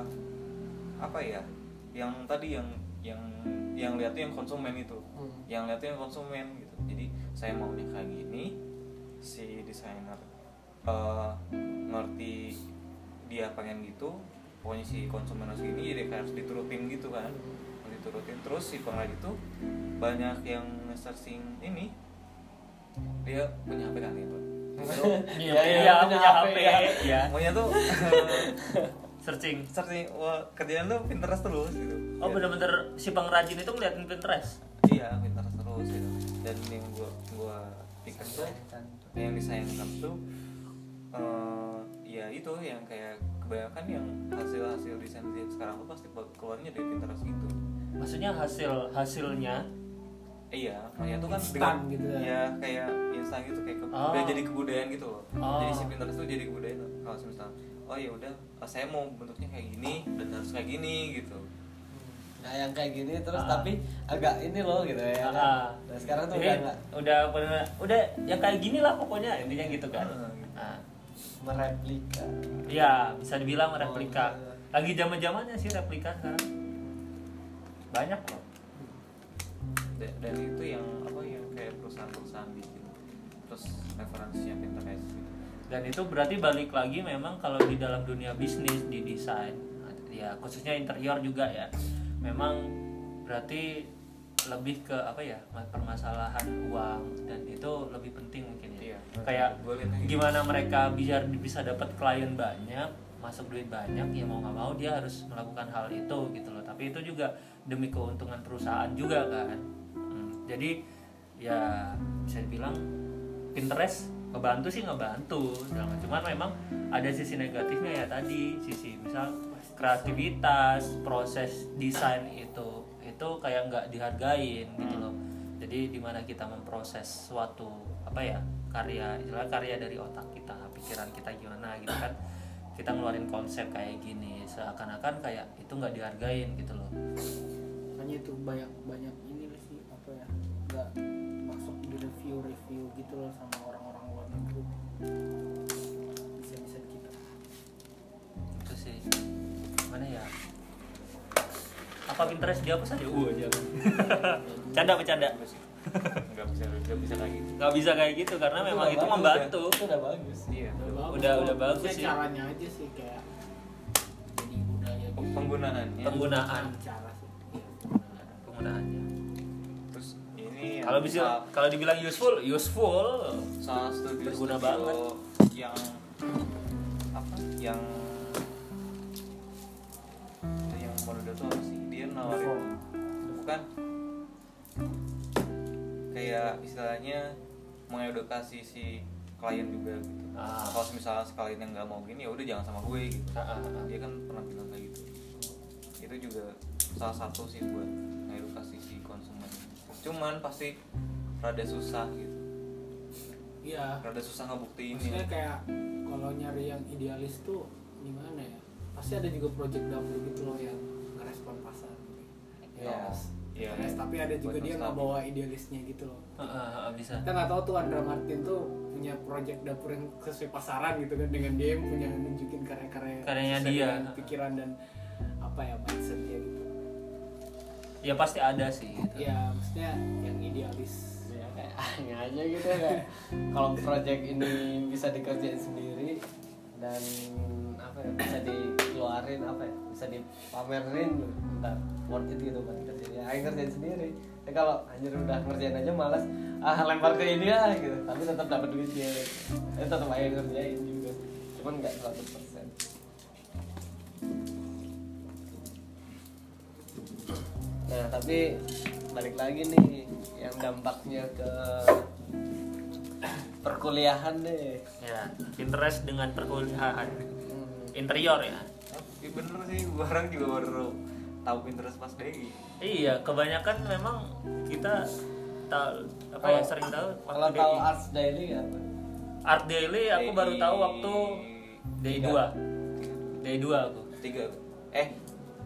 Speaker 2: apa ya yang tadi yang yang yang lihat yang konsumen itu.
Speaker 3: Hmm.
Speaker 2: yang lihat yang konsumen gitu. Jadi saya maunya kayak gini si desainer eh, ngerti dia pengen gitu pokoknya si konsumen harus gini jadi harus diturutin gitu kan harus diturutin. Terus si pengrajin itu banyak yang searching ini dia punya HP kan itu
Speaker 4: iya
Speaker 3: Iya, iya,
Speaker 4: iya,
Speaker 3: punya
Speaker 4: punya
Speaker 3: HP, ya.
Speaker 4: ya
Speaker 2: Maunya tuh
Speaker 4: searching.
Speaker 2: Searching wah kerjaan tuh Pinterest terus gitu.
Speaker 4: Oh
Speaker 2: Ya.
Speaker 4: bener-bener si pengrajin itu ngeliatin Pinterest?
Speaker 2: Iya Pinterest terus gitu. Dan yang gua gua pikir tuh yang disayangkan tuh eh ya itu yang kayak kebanyakan yang hasil hasil desain sekarang tuh pasti keluarnya dari Pinterest gitu
Speaker 4: maksudnya hasil hasilnya
Speaker 2: iya makanya tuh kan
Speaker 5: Instan gitu ya.
Speaker 2: ya kayak instan gitu kayak ke,
Speaker 4: Oh.
Speaker 2: udah jadi kebudayaan gitu loh
Speaker 4: Oh.
Speaker 2: jadi si Pinterest tuh jadi kebudayaan kalau misalnya oh ya udah oh, saya mau bentuknya kayak gini dan harus kayak gini gitu
Speaker 3: Nah yang kayak gini terus
Speaker 4: Ah.
Speaker 3: tapi agak ini loh gitu ya.
Speaker 4: Ah.
Speaker 3: kan? Nah sekarang tuh
Speaker 4: Jadi,
Speaker 3: udah nggak
Speaker 4: udah bener udah ya kayak gini lah pokoknya intinya gitu kan
Speaker 2: Ah.
Speaker 4: Nah,
Speaker 3: mereplika.
Speaker 4: Iya, bisa dibilang replika.
Speaker 3: Oh, iya.
Speaker 4: Lagi zaman-zamannya sih replika sekarang. Banyak kok.
Speaker 2: dan, dan itu yang apa yang kayak perusahaan-perusahaan bikin terus referensinya Pinterest gitu.
Speaker 4: Dan itu berarti balik lagi memang kalau di dalam dunia bisnis di desain ya khususnya interior juga ya. Memang berarti lebih ke apa ya permasalahan uang dan itu lebih penting mungkin ya.
Speaker 2: Iya,
Speaker 4: kayak gimana mereka biar bisa dapat klien banyak masuk duit banyak ya mau nggak mau dia harus melakukan hal itu gitu loh. Tapi itu juga demi keuntungan perusahaan juga kan. Hmm, jadi ya bisa dibilang Pinterest ngebantu sih ngebantu cuman memang ada sisi negatifnya ya tadi sisi misal kreativitas proses desain itu itu kayak nggak dihargain gitu loh. Jadi di mana kita memproses suatu apa ya karya istilah karya dari otak kita pikiran kita gimana gitu kan. Kita ngeluarin konsep kayak gini seakan-akan kayak itu nggak dihargain gitu loh.
Speaker 5: Makanya itu banyak banyak ini sih apa ya nggak masuk di review review gitu loh sama orang-orang luar negeri
Speaker 4: mana ya? Apa Pinterest dihapus aja uh jangan canda bercanda?
Speaker 2: Nggak bisa nggak bisa kayak gitu.
Speaker 4: Nggak bisa kayak gitu karena memang
Speaker 3: udah
Speaker 4: itu
Speaker 3: bagus,
Speaker 4: membantu.
Speaker 3: Ya. Itu udah bagus.
Speaker 2: iya
Speaker 4: Udah- udah bagus.
Speaker 5: Maksudnya
Speaker 4: sih.
Speaker 5: caranya aja sih kayak jadi budaya gitu.
Speaker 2: Penggunaannya.
Speaker 4: Penggunaan.
Speaker 5: Cara sih. Iya,
Speaker 4: penggunaannya.
Speaker 2: Terus ini
Speaker 4: kalau bisa kalau dibilang useful useful.
Speaker 2: Salah studio
Speaker 4: Berguna
Speaker 2: studio
Speaker 4: banget.
Speaker 2: yang apa? Yang tuh apa sih dia nawarin. Bukan. Kayak istilahnya mengedukasi si klien juga gitu.
Speaker 4: Ah.
Speaker 2: kalau misalnya sekalian yang nggak mau gini ya udah jangan sama gue gitu.
Speaker 4: Ah, ah, ah.
Speaker 2: dia kan pernah bilang kayak gitu. Itu juga salah satu sih buat mengedukasi si konsumen. Cuman pasti rada susah gitu.
Speaker 5: Iya.
Speaker 2: Rada susah ngebuktiin
Speaker 5: maksudnya
Speaker 2: ya
Speaker 5: kayak kalau nyari yang idealis tuh gimana ya? Pasti ada juga project dapur gitu loh yang.
Speaker 2: Iya. Iya.
Speaker 5: Idealis, tapi ada juga
Speaker 2: Buat
Speaker 5: dia nggak bawa idealisnya gitu loh
Speaker 4: Ah, ah, ah, bisa
Speaker 5: kita nggak tahu tuh Andra Martin tuh punya project dapur yang sesuai pasaran gitu kan dengan dia yang punya nunjukin karya-karya
Speaker 4: Karyanya dia.
Speaker 5: pikiran dan apa ya mindset dia gitu
Speaker 4: ya pasti ada sih gitu.
Speaker 5: ya maksudnya yang idealis
Speaker 3: Ya kayak hanya aja gitu ya kayak kalau project ini bisa dikerjain sendiri dan apa ya bisa dikeluarin apa ya bisa dipamerin bentar worth it gitu buat kerjain ya ayo kerjain sendiri. Ya kalau anjir udah ngerjain aja malas ah lempar ke ini ah gitu. Tapi tetap dapat duitnya gitu. ya tetap aja ngerjain juga. Cuman nggak 100% nah tapi balik lagi nih yang dampaknya ke perkuliahan deh.
Speaker 4: Ya Pinterest dengan perkuliahan.
Speaker 3: Hmm.
Speaker 4: interior ya
Speaker 2: Iya bener sih, orang juga baru tahu Pinterest pas DI.
Speaker 4: iya kebanyakan memang kita tahu apa ya
Speaker 3: Kalau-
Speaker 4: sering tahu
Speaker 3: kalau tahu
Speaker 4: DI.
Speaker 3: arts daily apa
Speaker 4: Art Daily aku baru tahu waktu day
Speaker 3: Tiga.
Speaker 4: 2 day 2 aku
Speaker 2: tiga. Eh,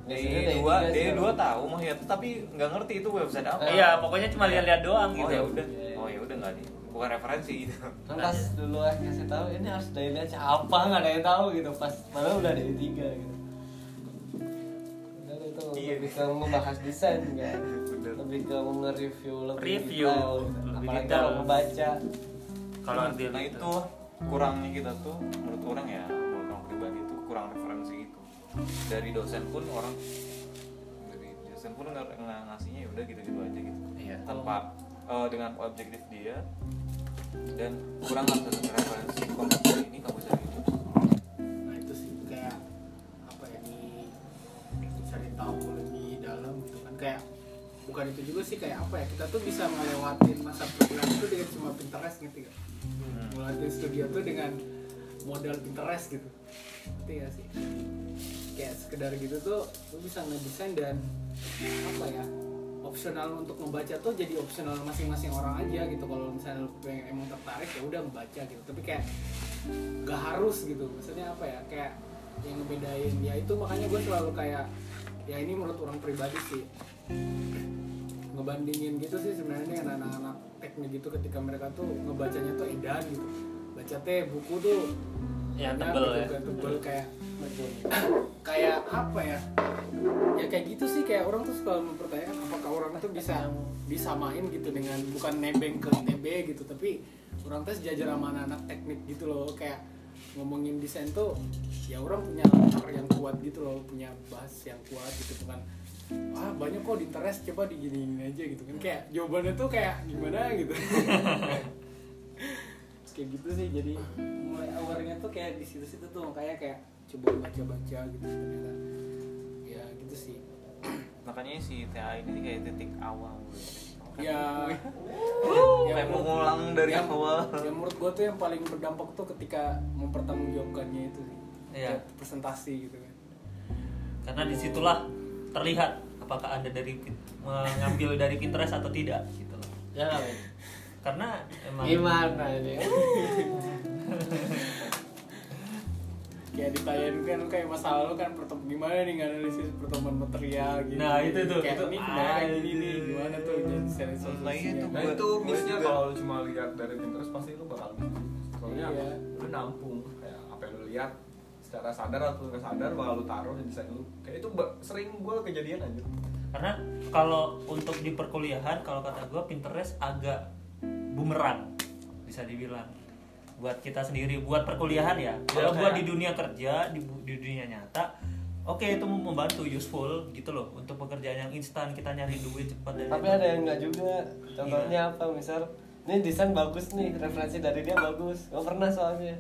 Speaker 3: Biasanya
Speaker 2: D
Speaker 3: day
Speaker 2: dua,
Speaker 3: tiga
Speaker 2: D
Speaker 3: sih,
Speaker 2: dua
Speaker 3: Bang.
Speaker 2: tahu mah ya, tapi nggak ngerti itu website apa.
Speaker 4: iya pokoknya cuma lihat-lihat doang
Speaker 2: Oh
Speaker 4: gitu
Speaker 2: ya udah, oh ya udah nggak nih, bukan referensi gitu.
Speaker 3: kan pas dulu ah kasih tahu ini harus daily aja apa nggak ada yang tahu gitu pas malah udah dari tiga gitu dan itu
Speaker 2: Iya.
Speaker 3: lebih ke membahas desain kan
Speaker 2: Bener.
Speaker 3: lebih ke nge-review lebih
Speaker 4: Review,
Speaker 3: detail,
Speaker 4: lebih
Speaker 3: apalagi
Speaker 4: detail.
Speaker 3: kalau membaca
Speaker 4: kalau Daily
Speaker 2: nah itu kurangnya kita tuh menurut orang ya menurut orang pribadi itu kurang referensi itu dari dosen pun orang dari dosen pun nggak ngasihnya ya udah gitu-gitu aja gitu
Speaker 4: Iya.
Speaker 2: tanpa eh, dengan objektif dia dan kurang ada referensi
Speaker 5: apa ya kita tuh bisa ngelewatin masa perkuliahan itu dengan cuma Pinterest gitu kan ngelewatin studio tuh dengan modal Pinterest gitu. Ngerti gak sih? Kayak sekedar gitu tuh lu bisa ngedesain dan apa ya opsional untuk membaca tuh jadi opsional masing-masing orang aja gitu. Kalau misalnya lu pengen emang tertarik ya udah membaca gitu. Tapi kayak gak harus gitu. Maksudnya apa ya kayak yang ngebedain ya itu makanya gue selalu kayak ya ini menurut orang pribadi sih ngebandingin gitu sih sebenarnya dengan anak-anak teknik gitu ketika mereka tuh ngebacanya tuh edan gitu. Baca teh buku tuh banyak
Speaker 4: tebel
Speaker 5: gitu,
Speaker 4: ya.
Speaker 5: kayak tebel kayak kayak apa ya? Ya kayak gitu sih kayak orang tuh suka mempertanyakan apakah orang tuh bisa disamain gitu dengan bukan nebeng ke TB gitu tapi orang tuh sejajar sama anak-anak teknik gitu loh. Kayak ngomongin desain tuh ya orang punya latar yang kuat gitu loh punya bahas yang kuat gitu bukan ah banyak kok di interest coba diginiin aja gitu kan. Kayak jawabannya tuh kayak gimana gitu. Kayak gitu sih jadi mulai awalnya tuh kayak di situ-situ tuh makanya kayak coba baca-baca gitu ternyata. Ya gitu sih.
Speaker 2: Makanya si TA ini kayak titik awal. Gitu.
Speaker 5: ya.
Speaker 2: Kayak mengulang dari
Speaker 5: yang,
Speaker 2: awal.
Speaker 5: yang menurut gue tuh yang paling berdampak tuh ketika mempertanggungjawabkannya itu sih.
Speaker 4: Iya.
Speaker 5: Kayak presentasi gitu kan.
Speaker 4: Karena di situlah terlihat apakah anda dari mengambil dari Pinterest atau tidak gitu loh
Speaker 3: ya
Speaker 4: karena emang
Speaker 3: gimana ini
Speaker 5: kayak ditanyain kan kayak masalah lu kan pertem gimana nih nganalisis pertemuan material gitu
Speaker 4: Nah, itu tuh,
Speaker 5: kayak
Speaker 4: itu
Speaker 5: ini gimana kayak gini nih gimana tuh dan share
Speaker 2: Nah, itu
Speaker 6: Nah itu missnya
Speaker 2: juga.
Speaker 6: kalau lu cuma lihat dari Pinterest pasti lu bakal miss. Soalnya
Speaker 5: Iya.
Speaker 6: lu nampung kayak apa yang lu lihat secara sadar atau nggak sadar bakal lu taruh di desain lu. Kayak itu sering gue kejadian aja.
Speaker 4: karena kalau untuk di perkuliahan kalau kata gue Pinterest agak bumerang bisa dibilang. Buat kita sendiri buat perkuliahan ya. Kalau buat di dunia kerja di, di dunia nyata oke itu membantu useful gitu loh untuk pekerjaan yang instan kita nyari duit cepat dan
Speaker 3: tapi
Speaker 4: itu.
Speaker 3: ada yang nggak juga. Contohnya apa? Misal ini desain bagus nih referensi dari dia bagus. Gue pernah soalnya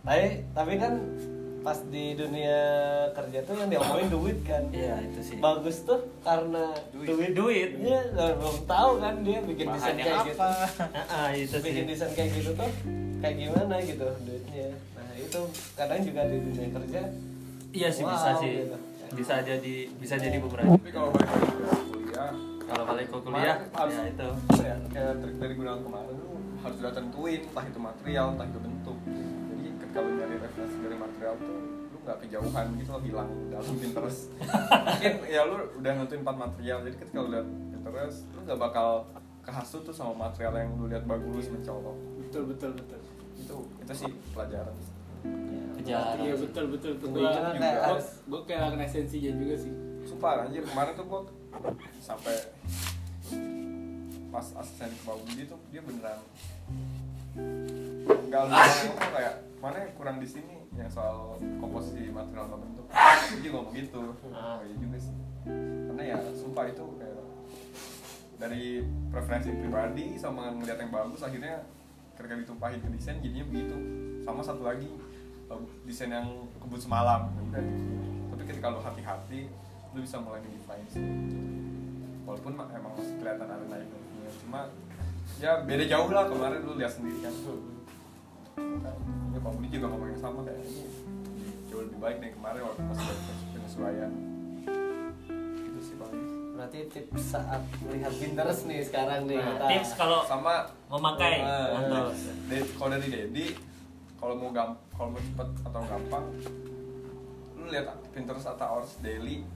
Speaker 3: tapi tapi kan pas di dunia kerja tuh yang diomongin duit kan.
Speaker 4: Iya itu sih.
Speaker 3: Bagus tuh karena
Speaker 2: Duit.
Speaker 3: duit.
Speaker 4: Duit
Speaker 3: Iya, belum tahu kan dia bikin desain kayak
Speaker 2: apa?
Speaker 3: gitu.
Speaker 4: Ah, ah, itu sih.
Speaker 3: bikin desain kayak gitu tuh kayak gimana gitu duitnya. Nah itu kadang juga di dunia kerja
Speaker 4: iya sih
Speaker 3: Wow,
Speaker 4: bisa sih.
Speaker 3: gitu.
Speaker 4: bisa jadi bisa jadi beberapa.
Speaker 6: Tapi kalau balik ke kuliah,
Speaker 4: kalau balik ke kuliah
Speaker 6: harus
Speaker 4: ya itu.
Speaker 6: ya, kayak trik dari gunakan kemarin harus udah tentuin entah itu material entah itu bentuk. Lu nyari referensi dari material tuh lu nggak kejauhan gitu lo hilang dalam Pinterest. Mungkin ya lu udah nentuin empat material jadi ketika lu lihat Pinterest lu nggak bakal kehasut tuh sama material yang lu lihat bagus mencolok.
Speaker 5: betul betul betul
Speaker 6: Itu itu sih pelajaran.
Speaker 4: kejar
Speaker 5: iya betul betul tuh
Speaker 3: karena
Speaker 5: juga
Speaker 3: kayak
Speaker 5: gua kehilangan esensinya juga sih
Speaker 6: Sumpah anjir kemarin tuh gua sampai pas asisten ke Pak Budi tuh dia beneran nggak ngomong kayak mana yang kurang di sini? Yang soal komposisi material atau bentuk? Dia juga ngomong gitu. Oh iya juga sih. Karena ya sumpah itu kayak dari preferensi pribadi sama ngeliat yang bagus akhirnya ketika ditumpahin ke desain jadinya begitu. Sama satu lagi eh, desain yang kebut semalam udah. Tapi ketika lu hati-hati lu bisa mulai define sih. Walaupun ma- emang masih kelihatan ada naik cuma ya beda jauh lah. Kemarin lu lihat sendiri kan. Kan ya Pak Budi juga ngomong yang sama kayak ini. Jauh lebih baik dari kemarin waktu pas penyesuaian. Itu sih paling
Speaker 3: berarti tips saat melihat Pinterest nih sekarang nih.
Speaker 4: Nah,
Speaker 3: kita
Speaker 4: tips kalau
Speaker 6: sama
Speaker 4: memakai
Speaker 6: Eh,
Speaker 4: atau
Speaker 6: dari kalau dari Dedi kalau mau gam kalau mau cepet atau gampang lu lihat Pinterest atau Hours Daily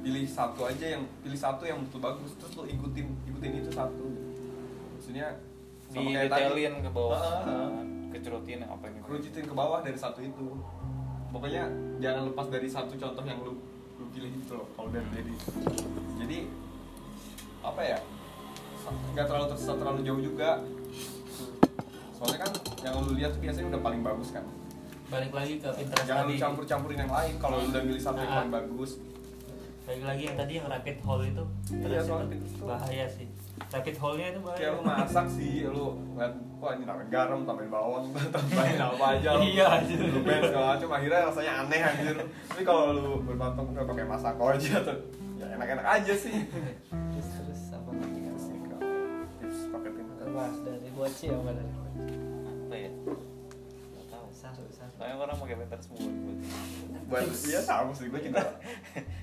Speaker 6: pilih satu aja yang pilih satu yang betul bagus. Terus lu ikutin ikutin itu satu maksudnya
Speaker 2: di detailin ke bawah.
Speaker 6: Heeh, heeh.
Speaker 2: kecerutin apa yang
Speaker 6: kerucutin ke bawah dari satu itu. Pokoknya jangan lepas dari satu contoh yang lu lu pilih itu loh kalau dari jadi jadi apa ya? Nggak terlalu tersesat terlalu jauh juga. Soalnya kan yang lu lihat tuh biasanya udah paling bagus kan.
Speaker 4: Balik lagi ke Pinterest
Speaker 6: jangan lu
Speaker 4: tadi.
Speaker 6: campur campurin yang lain kalau lu udah milih satu yang
Speaker 4: Ah.
Speaker 6: paling bagus
Speaker 4: balik lagi yang tadi yang rapid hole itu
Speaker 6: Iya,
Speaker 4: Terus
Speaker 6: soalnya
Speaker 4: itu bahaya sih. Rapid hole-nya itu bahaya.
Speaker 6: Kayak lu masak sih lu ngeliat wah ini tambahin garam tambahin bawang tambahin apa aja lu
Speaker 4: Iya, anjir.
Speaker 6: lu blend segala macam akhirnya rasanya aneh anjir. Tapi kalau lu berpatok nggak pakai masako aja tuh ya enak-enak aja sih.
Speaker 3: Terus terus apa lagi kan
Speaker 6: tips pakai Pinterest
Speaker 3: apa dari Boci apa dari
Speaker 2: soalnya orang pakai Pinterest mulu buat
Speaker 6: buat iya sama sih gue juga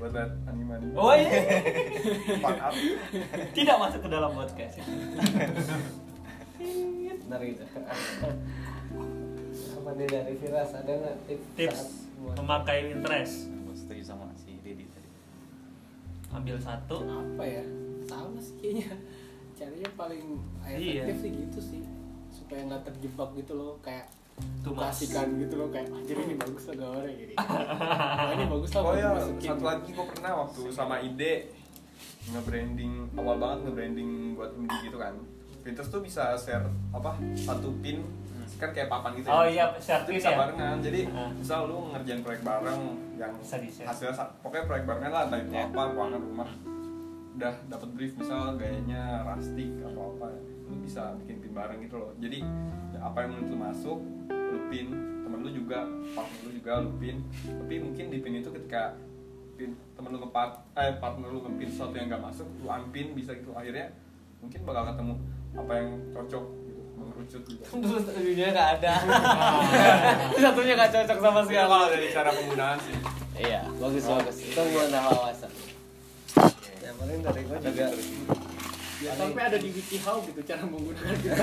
Speaker 6: buat liat anime anime.
Speaker 4: Oh iya.
Speaker 6: Fuck up.
Speaker 4: tidak masuk ke dalam podcast.
Speaker 3: Benar gitu. Apa nih dari Firas? Ada nggak tips,
Speaker 4: tips memakai Pinterest?
Speaker 2: Gue setuju sama si Dedi tadi.
Speaker 4: Ambil satu.
Speaker 5: Apa ya? Sama sih kayaknya. Caranya paling
Speaker 4: Iya.
Speaker 5: efektif sih gitu sih. Supaya nggak terjebak gitu loh kayak Kasihkan gitu loh kayak anjir ini bagus lah gambarnya gini Wah, ini bagus lah
Speaker 6: oh ya satu lagi gue pernah waktu sama ide nge-branding awal banget nge-branding buat indie gitu kan. Pinterest tuh bisa share apa satu pin kan kayak papan gitu
Speaker 4: Oh iya, share
Speaker 6: Itu
Speaker 4: pin
Speaker 6: bisa
Speaker 4: ya?
Speaker 6: barengan. Jadi
Speaker 4: Ah.
Speaker 6: misal lu ngerjain proyek bareng yang
Speaker 4: Bisa di-share.
Speaker 6: hasilnya pokoknya proyek barengan lah entah itu
Speaker 2: Ya.
Speaker 6: apa ruangan rumah. Udah dapat brief misal gayanya rustic atau apa lu bisa bikin pin bareng gitu loh. Jadi ya, apa yang menurut lu masuk lu pin temen lu juga partner lu juga lu pin tapi mungkin di pin itu ketika pin temen lu ngepart eh partner lu ngepin sesuatu yang gak masuk lu unpin bisa gitu. Akhirnya mungkin bakal ketemu apa yang cocok gitu mengerucut gitu.
Speaker 3: Terus nggak ada. Satunya nggak cocok sama sekali.
Speaker 6: kalau dari cara penggunaan sih.
Speaker 3: Iya bagus bagus. itu menambah wawasan. Yang paling dari gue juga
Speaker 5: ya sampai ada di WikiHow gitu cara menggunakan gitu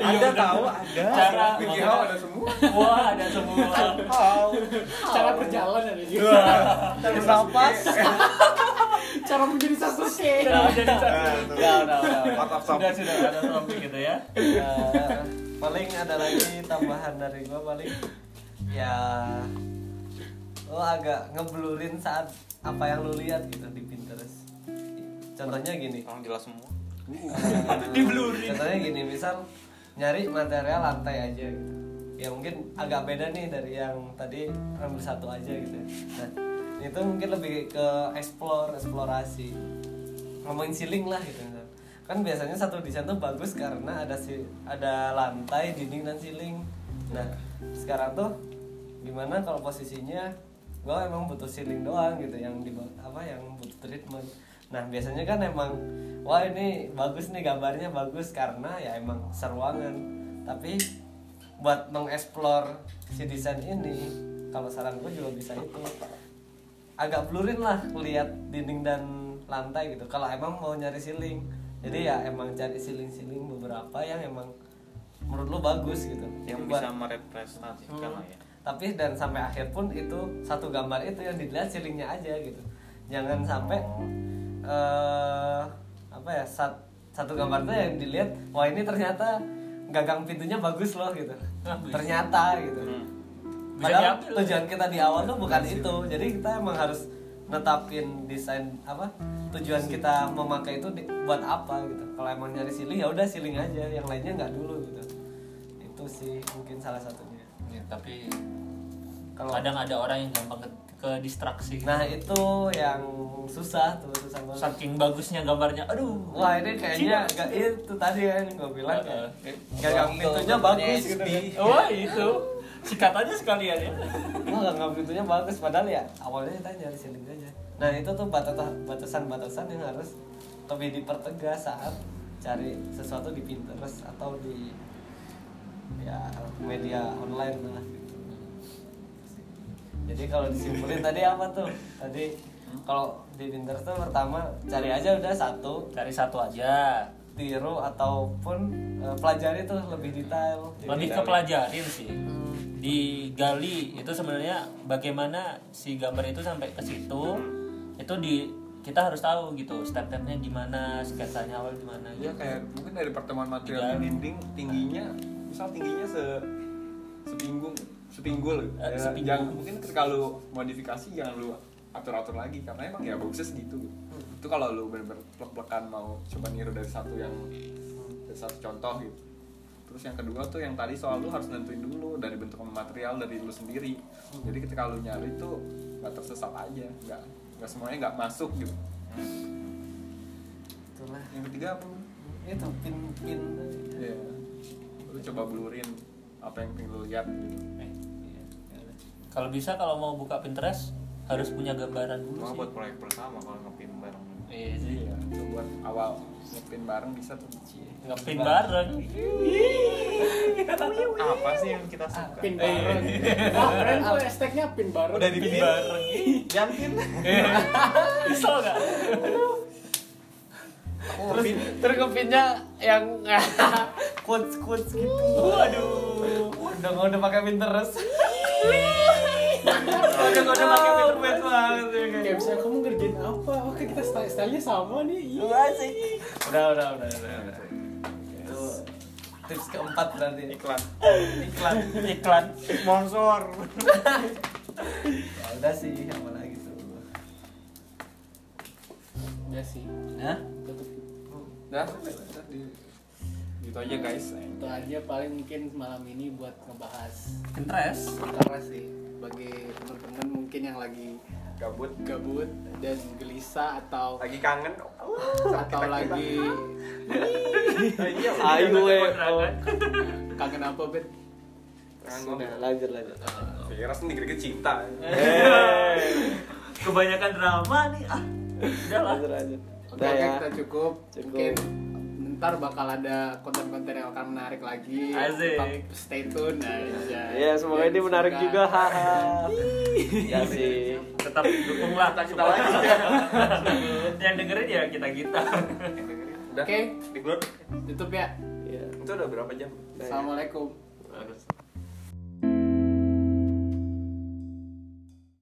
Speaker 2: ada tahu ada.
Speaker 4: Cara
Speaker 6: WikiHow ada semua.
Speaker 4: wah ada semua.
Speaker 5: Cara berjalan ada juga.
Speaker 3: Terus nafas.
Speaker 5: Cara menjadi Sasuke.
Speaker 4: Cara menjadi satu.
Speaker 6: Eh, tuh.
Speaker 3: udah udah
Speaker 4: sudah sudah ada topik gitu ya.
Speaker 3: Eh, paling ada lagi tambahan dari gue paling ya lo agak ngeblurin saat apa yang lo lihat gitu di Pinterest contohnya gini.
Speaker 2: orang jelas semua.
Speaker 4: Diblurin.
Speaker 3: Contohnya gini misal nyari material lantai aja gitu. Ya mungkin agak beda nih dari yang tadi ambil satu aja gitu. Nah itu mungkin lebih ke explore eksplorasi. Ngomongin ceiling lah gitu kan biasanya satu desain tuh bagus karena ada si ada lantai dinding dan ceiling. Nah sekarang tuh gimana kalau posisinya? Gue emang butuh ceiling doang gitu yang di apa yang butuh treatment nah biasanya kan emang wah ini bagus nih gambarnya bagus karena ya emang seruangan tapi buat mengeksplor si desain ini kalau saran gue juga bisa itu. Agak blurin lah lihat dinding dan lantai gitu. Kalau emang mau nyari ceiling. Jadi ya emang cari ceiling-ceiling beberapa yang emang menurut lu bagus gitu.
Speaker 2: Yang
Speaker 3: Buat-
Speaker 2: bisa merepresentasikan
Speaker 3: Hmm.
Speaker 2: lah ya.
Speaker 3: Tapi dan sampai akhir pun itu satu gambar itu yang dilihat ceilingnya aja gitu. Jangan sampai
Speaker 2: Oh.
Speaker 3: Eh apa ya sat- satu gambar tuh yang dilihat wah ini ternyata gagang pintunya bagus loh gitu. Ternyata gitu.
Speaker 2: Hmm.
Speaker 4: Bisa
Speaker 3: padahal
Speaker 4: diambil.
Speaker 3: tujuan kita di awal tuh bukan itu. Jadi kita emang harus netapin desain apa tujuan kita memakai itu di- buat apa gitu. Kalau emang nyari ceiling ya udah ceiling aja yang lainnya nggak dulu gitu. Itu sih mungkin salah satunya.
Speaker 4: Ya, tapi
Speaker 3: kalau
Speaker 4: kadang ada orang yang gampang ke, distraksi
Speaker 3: Nah itu yang susah tuh susah banget.
Speaker 4: saking bagusnya gambarnya aduh
Speaker 3: Wah ini kayaknya gak itu tadi kan gue bilang
Speaker 4: Heeh.
Speaker 3: kayak gagang pintunya bagus gitu kan.
Speaker 4: wah itu sikat aja sekalian ya
Speaker 3: Wah gagang pintunya bagus padahal ya awalnya kita nyari ceiling aja. Nah itu tuh batas- batasan-batasan yang harus lebih dipertegas saat cari sesuatu di Pinterest atau di ya media online lah gitu. Jadi kalau disimpulin tadi apa tuh? Tadi kalau di Pinterest tuh pertama cari aja udah satu,
Speaker 4: cari satu aja.
Speaker 3: Tiru ataupun eh, pelajari tuh lebih detail.
Speaker 4: lebih ke pelajarin sih. Digali itu sebenarnya bagaimana si gambar itu sampai ke situ itu di kita harus tahu gitu step-stepnya gimana sketsanya awal gimana
Speaker 6: Iya
Speaker 4: gitu.
Speaker 6: kayak mungkin dari pertemuan material di dinding tingginya misal tingginya se sepinggung sepinggul
Speaker 4: Eh,
Speaker 6: ya,
Speaker 4: sepinggul.
Speaker 6: jangan mungkin ketika lu modifikasi jangan lu atur atur lagi karena emang ya bagusnya segitu itu kalau lu bener-bener plek-plekan mau coba niru dari satu yang dari satu contoh gitu terus yang kedua tuh yang tadi soal lu harus nentuin dulu dari bentuk material dari lu sendiri jadi ketika lu nyari tuh nggak tersesat aja nggak nggak semuanya nggak masuk gitu
Speaker 3: Itulah.
Speaker 6: yang ketiga apa?
Speaker 3: Itu pin-pin.
Speaker 6: Iya. Lu coba blurin apa yang pengen lu lihat gitu.
Speaker 4: Kalau bisa kalau mau buka Pinterest harus punya gambaran dulu
Speaker 2: Cuma
Speaker 4: sih
Speaker 2: buat proyek pertama kalau ngepin bareng.
Speaker 4: iya sih
Speaker 6: Iya, itu buat awal ngepin bareng bisa tuh.
Speaker 4: ngepin bareng
Speaker 2: Apa sih yang kita suka?
Speaker 5: pin bareng wah keren tuh hashtagnya pin bareng
Speaker 2: Udah dipin bareng. Yang pin.
Speaker 4: bisa nggak
Speaker 3: Terus terus kepinnya yang quotes quotes gitu. Waduh. Udah udah pakai Pinterest. Udah udah pakai Pinterest banget ya
Speaker 5: kayak misalnya kamu ngerjain apa oke kita style stylenya sama nih Ih.
Speaker 3: Udah udah udah udah. udah. Itu tips keempat berarti.
Speaker 2: Iklan.
Speaker 3: Iklan.
Speaker 4: iklan
Speaker 2: Sponsor.
Speaker 3: Ya udah sih apa lagi tuh.
Speaker 5: udah sih
Speaker 3: Hah?
Speaker 5: tutup
Speaker 6: Dah, dah, di gitu aja guys.
Speaker 5: itu aja paling mungkin malam ini buat ngebahas
Speaker 4: Pinterest
Speaker 5: karena sih bagi teman-teman mungkin yang lagi
Speaker 6: Gabut,
Speaker 5: gabut dan gelisah atau
Speaker 6: lagi kangen.
Speaker 5: atau lagi
Speaker 6: Iya,
Speaker 3: Ayo we.
Speaker 5: kangen apa bet
Speaker 3: Sudah lanjut lanjut.
Speaker 6: Virus nih dikit cinta.
Speaker 4: kebanyakan drama nih ah udah lah
Speaker 3: Lanjut lanjut. Udah
Speaker 5: oke,
Speaker 3: ya.
Speaker 5: kita cukup.
Speaker 3: Cukup.
Speaker 5: Mungkin ntar bakal ada konten-konten yang akan menarik lagi.
Speaker 4: Asik.
Speaker 5: Tetap stay tune aja.
Speaker 3: Iya, semoga ini menarik juga. Haha. Ya sih.
Speaker 4: tetap dukung lah
Speaker 2: Kita kita lagi.
Speaker 4: yang dengerin ya kita kita.
Speaker 5: Oke,
Speaker 6: Di grup.
Speaker 5: tutup ya.
Speaker 3: Iya.
Speaker 6: Itu udah berapa jam?
Speaker 5: Assalamualaikum.
Speaker 4: Bagus.